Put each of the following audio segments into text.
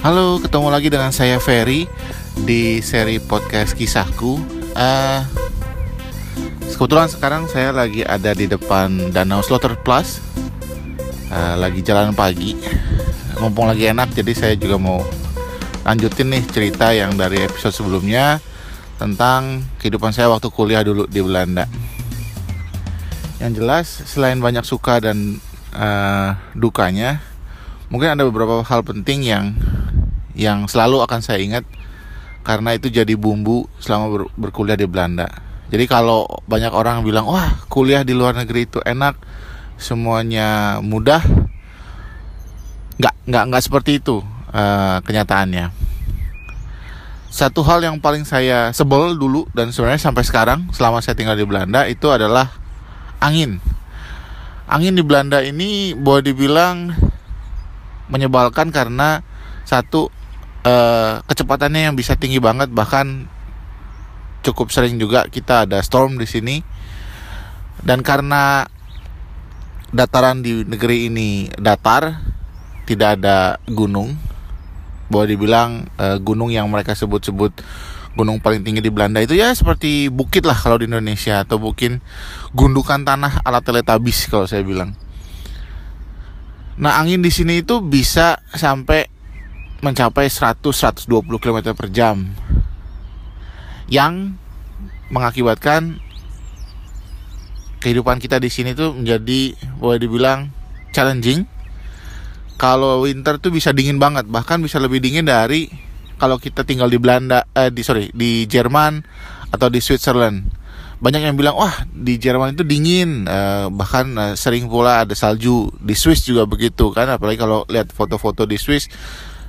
Halo, ketemu lagi dengan saya Ferry di seri podcast kisahku. Uh, kebetulan sekarang saya lagi ada di depan Danau Slaughter Plus, uh, lagi jalan pagi. Mumpung lagi enak, jadi saya juga mau lanjutin nih cerita yang dari episode sebelumnya tentang kehidupan saya waktu kuliah dulu di Belanda. Yang jelas, selain banyak suka dan uh, dukanya, mungkin ada beberapa hal penting yang yang selalu akan saya ingat karena itu jadi bumbu selama ber, berkuliah di Belanda. Jadi kalau banyak orang bilang wah kuliah di luar negeri itu enak, semuanya mudah, nggak nggak nggak seperti itu uh, kenyataannya. Satu hal yang paling saya sebel dulu dan sebenarnya sampai sekarang selama saya tinggal di Belanda itu adalah angin. Angin di Belanda ini boleh dibilang menyebalkan karena satu uh, kecepatannya yang bisa tinggi banget. Bahkan cukup sering juga kita ada storm di sini. Dan karena dataran di negeri ini datar tidak ada gunung. Boleh dibilang uh, gunung yang mereka sebut-sebut gunung paling tinggi di Belanda itu ya seperti bukit lah kalau di Indonesia atau mungkin gundukan tanah ala teletabis kalau saya bilang. Nah angin di sini itu bisa sampai mencapai 100-120 km per jam yang mengakibatkan kehidupan kita di sini tuh menjadi boleh dibilang challenging. Kalau winter tuh bisa dingin banget, bahkan bisa lebih dingin dari kalau kita tinggal di Belanda, eh di sorry di Jerman atau di Switzerland. Banyak yang bilang wah di Jerman itu dingin, eh, bahkan eh, sering pula ada salju. Di Swiss juga begitu kan, apalagi kalau lihat foto-foto di Swiss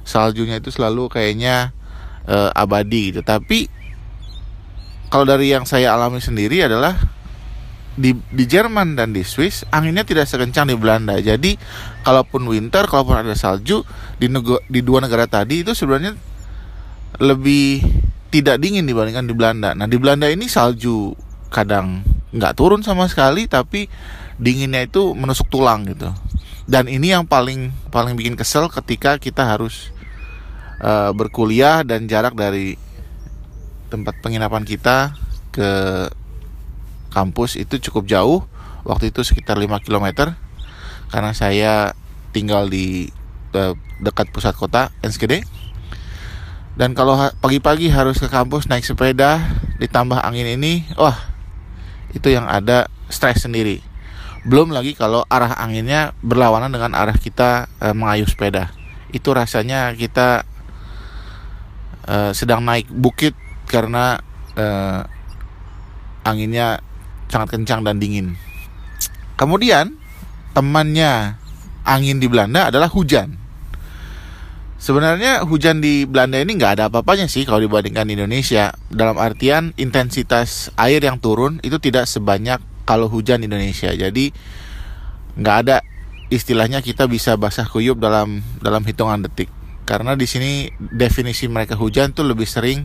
saljunya itu selalu kayaknya uh, abadi gitu tapi kalau dari yang saya alami sendiri adalah di di Jerman dan di Swiss anginnya tidak sekencang di Belanda. Jadi kalaupun winter, kalaupun ada salju di nego, di dua negara tadi itu sebenarnya lebih tidak dingin dibandingkan di Belanda. Nah di Belanda ini salju kadang nggak turun sama sekali, tapi dinginnya itu menusuk tulang gitu dan ini yang paling paling bikin kesel ketika kita harus uh, berkuliah dan jarak dari tempat penginapan kita ke kampus itu cukup jauh. Waktu itu sekitar 5 km karena saya tinggal di uh, dekat pusat kota Enschede dan kalau pagi-pagi harus ke kampus naik sepeda ditambah angin ini wah itu yang ada stres sendiri belum lagi kalau arah anginnya berlawanan dengan arah kita e, mengayuh sepeda. Itu rasanya kita e, sedang naik bukit karena e, anginnya sangat kencang dan dingin. Kemudian temannya angin di Belanda adalah hujan. Sebenarnya hujan di Belanda ini nggak ada apa-apanya sih kalau dibandingkan di Indonesia. Dalam artian intensitas air yang turun itu tidak sebanyak kalau hujan di Indonesia. Jadi nggak ada istilahnya kita bisa basah kuyup dalam dalam hitungan detik. Karena di sini definisi mereka hujan tuh lebih sering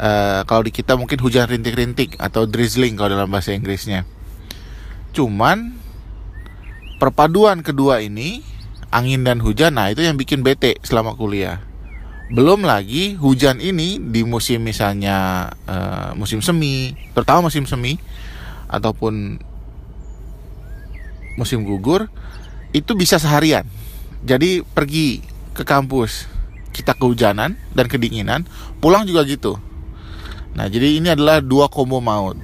uh, kalau di kita mungkin hujan rintik-rintik atau drizzling kalau dalam bahasa Inggrisnya. Cuman perpaduan kedua ini angin dan hujan nah itu yang bikin bete selama kuliah. Belum lagi hujan ini di musim misalnya uh, musim semi, terutama musim semi ataupun musim gugur itu bisa seharian. Jadi pergi ke kampus kita kehujanan dan kedinginan, pulang juga gitu. Nah, jadi ini adalah dua combo maut.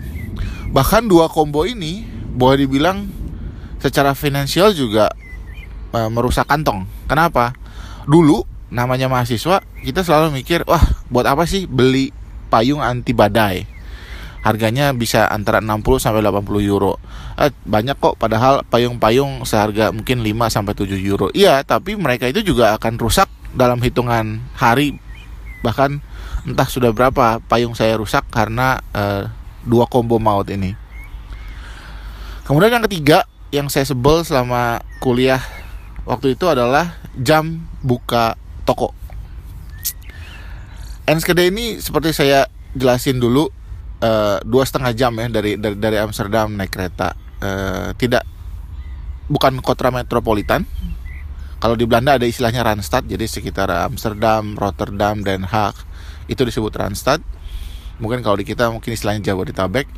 Bahkan dua combo ini boleh dibilang secara finansial juga e, merusak kantong. Kenapa? Dulu namanya mahasiswa kita selalu mikir, wah buat apa sih beli payung anti badai? Harganya bisa antara 60 sampai 80 euro. Eh, banyak kok padahal payung-payung seharga mungkin 5 sampai 7 euro. Iya, tapi mereka itu juga akan rusak dalam hitungan hari bahkan entah sudah berapa payung saya rusak karena eh, dua combo maut ini. Kemudian yang ketiga yang saya sebel selama kuliah waktu itu adalah jam buka toko. Enskede ini seperti saya jelasin dulu dua setengah jam ya dari dari dari Amsterdam naik kereta. Uh, tidak bukan kota metropolitan. Kalau di Belanda ada istilahnya Randstad jadi sekitar Amsterdam Rotterdam Den Haag itu disebut Randstad. Mungkin kalau di kita mungkin istilahnya Jabodetabek.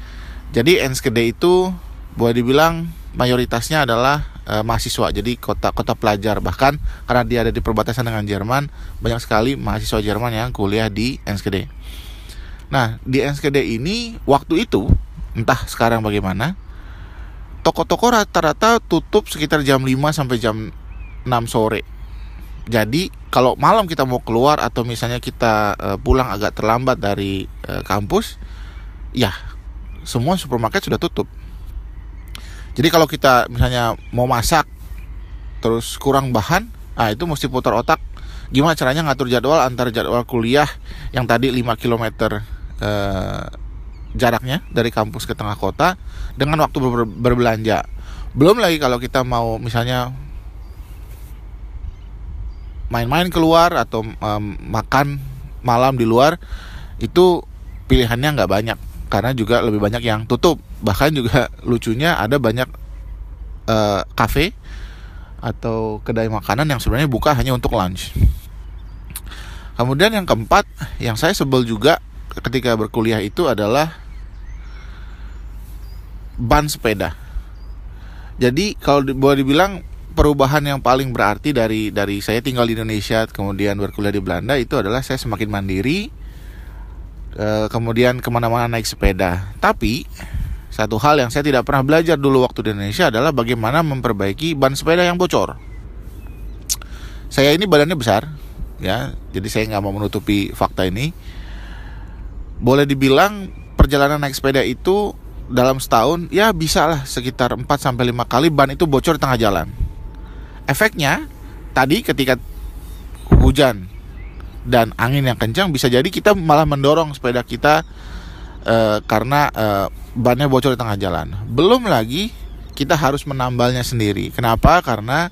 Jadi Enschede itu boleh dibilang mayoritasnya adalah e, mahasiswa. Jadi kota-kota pelajar. Bahkan karena dia ada di perbatasan dengan Jerman banyak sekali mahasiswa Jerman yang kuliah di Enschede nah di Enschede ini waktu itu entah sekarang bagaimana toko-toko rata-rata tutup sekitar jam 5 sampai jam 6 sore. Jadi kalau malam kita mau keluar atau misalnya kita uh, pulang agak terlambat dari uh, kampus, ya semua supermarket sudah tutup. Jadi kalau kita misalnya mau masak terus kurang bahan, ah itu mesti putar otak. Gimana caranya ngatur jadwal antara jadwal kuliah yang tadi 5 km uh, jaraknya dari kampus ke tengah kota dengan waktu ber berbelanja. Belum lagi kalau kita mau misalnya main-main keluar atau um, makan malam di luar itu pilihannya nggak banyak. Karena juga lebih banyak yang tutup. Bahkan juga lucunya ada banyak uh, cafe atau kedai makanan yang sebenarnya buka hanya untuk lunch. Kemudian yang keempat yang saya sebel juga ketika berkuliah itu adalah ban sepeda. Jadi kalau boleh dibilang perubahan yang paling berarti dari dari saya tinggal di Indonesia kemudian berkuliah di Belanda itu adalah saya semakin mandiri e, kemudian ke mana-mana naik sepeda. Tapi satu hal yang saya tidak pernah belajar dulu waktu di Indonesia adalah bagaimana memperbaiki ban sepeda yang bocor. Saya ini badannya besar ya. Jadi saya nggak mau menutupi fakta ini boleh dibilang perjalanan naik sepeda itu dalam setahun ya bisa lah sekitar 4 sampai 5 kali ban itu bocor di tengah jalan efeknya tadi ketika hujan dan angin yang kencang bisa jadi kita malah mendorong sepeda kita uh, karena uh, bannya bocor di tengah jalan. Belum lagi kita harus menambalnya sendiri. Kenapa? Karena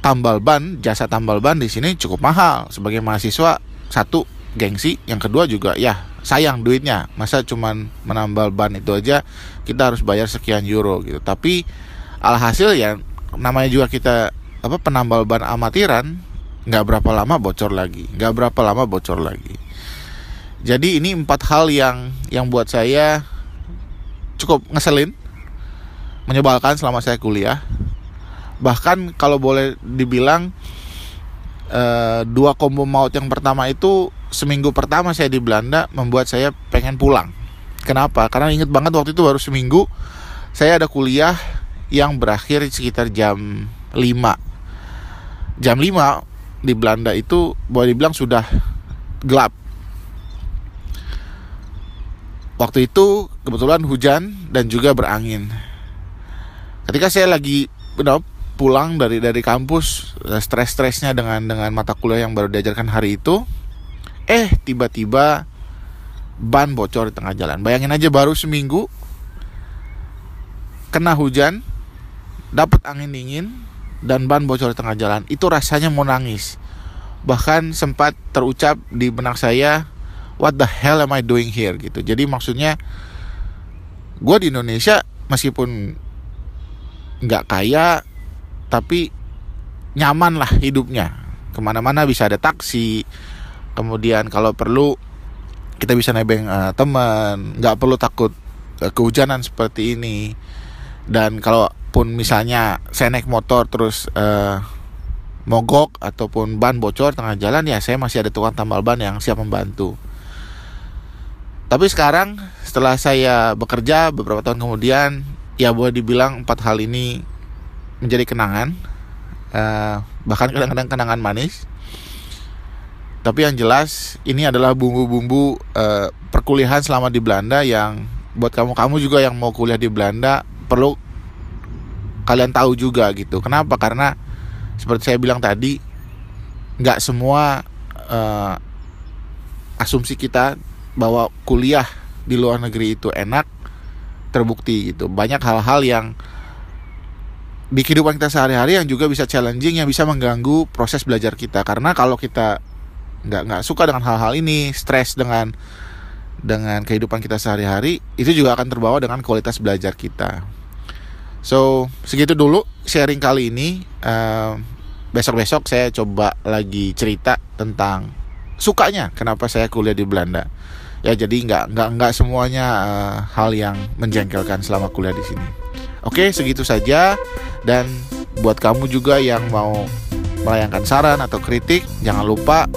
tambal ban, jasa tambal ban di sini cukup mahal. Sebagai mahasiswa, satu gengsi, yang kedua juga ya sayang duitnya. Masa cuman menambal ban itu aja kita harus bayar sekian euro gitu. Tapi alhasil ya namanya juga kita apa penambal ban amatiran nggak berapa lama bocor lagi nggak berapa lama bocor lagi jadi ini empat hal yang yang buat saya cukup ngeselin menyebalkan selama saya kuliah bahkan kalau boleh dibilang eh, dua combo maut yang pertama itu seminggu pertama saya di Belanda membuat saya pengen pulang. Kenapa? Karena inget banget waktu itu baru seminggu saya ada kuliah yang berakhir sekitar jam 5 jam 5 di Belanda itu boleh dibilang sudah gelap. Waktu itu kebetulan hujan dan juga berangin. Ketika saya lagi you know, pulang dari dari kampus eh, stres-stresnya dengan dengan mata kuliah yang baru diajarkan hari itu eh tiba-tiba ban bocor di tengah jalan. Bayangin aja baru seminggu kena hujan dapat angin dingin dan ban bocor di tengah jalan. Itu rasanya mau nangis. Bahkan sempat terucap di benak saya what the hell am I doing here? gitu. Jadi maksudnya gue di Indonesia meskipun nggak kaya tapi nyaman lah hidupnya. Ke mana-mana bisa ada taksi. Kemudian kalau perlu kita bisa nebeng uh, teman. Nggak perlu takut uh, kehujanan seperti ini. Dan kalau pun misalnya saya naik motor terus uh, mogok ataupun ban bocor tengah jalan ya saya masih ada tukang tambal ban yang siap membantu. Tapi sekarang setelah saya bekerja beberapa tahun kemudian ya boleh dibilang empat hal ini menjadi kenangan uh, bahkan kadang-kadang kenangan manis. Tapi yang jelas ini adalah bumbu-bumbu uh, perkuliahan selama di Belanda yang buat kamu-kamu juga yang mau kuliah di Belanda perlu kalian tahu juga gitu. Kenapa? Karena seperti saya bilang tadi, nggak semua uh, asumsi kita bahwa kuliah di luar negeri itu enak terbukti gitu. Banyak hal-hal yang di kehidupan kita sehari-hari yang juga bisa challenging yang bisa mengganggu proses belajar kita karena kalau kita nggak nggak suka dengan hal-hal ini stres dengan dengan kehidupan kita sehari-hari itu juga akan terbawa dengan kualitas belajar kita So segitu dulu sharing kali ini. Uh, besok-besok saya coba lagi cerita tentang sukanya kenapa saya kuliah di Belanda. Ya jadi nggak nggak nggak semuanya uh, hal yang menjengkelkan selama kuliah di sini. Oke segitu saja dan buat kamu juga yang mau melayangkan saran atau kritik jangan lupa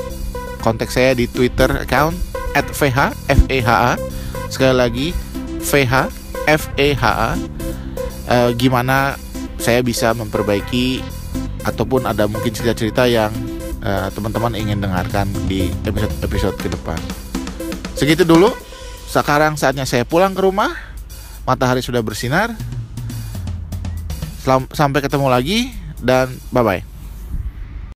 kontak saya di Twitter account @vh feh sekali lagi vh feh uh, gimana saya bisa memperbaiki ataupun ada mungkin cerita-cerita yang uh, teman-teman ingin dengarkan di episode-episode ke depan. Segitu dulu. Sekarang saatnya saya pulang ke rumah. Matahari sudah bersinar. Sampai ketemu lagi dan bye bye.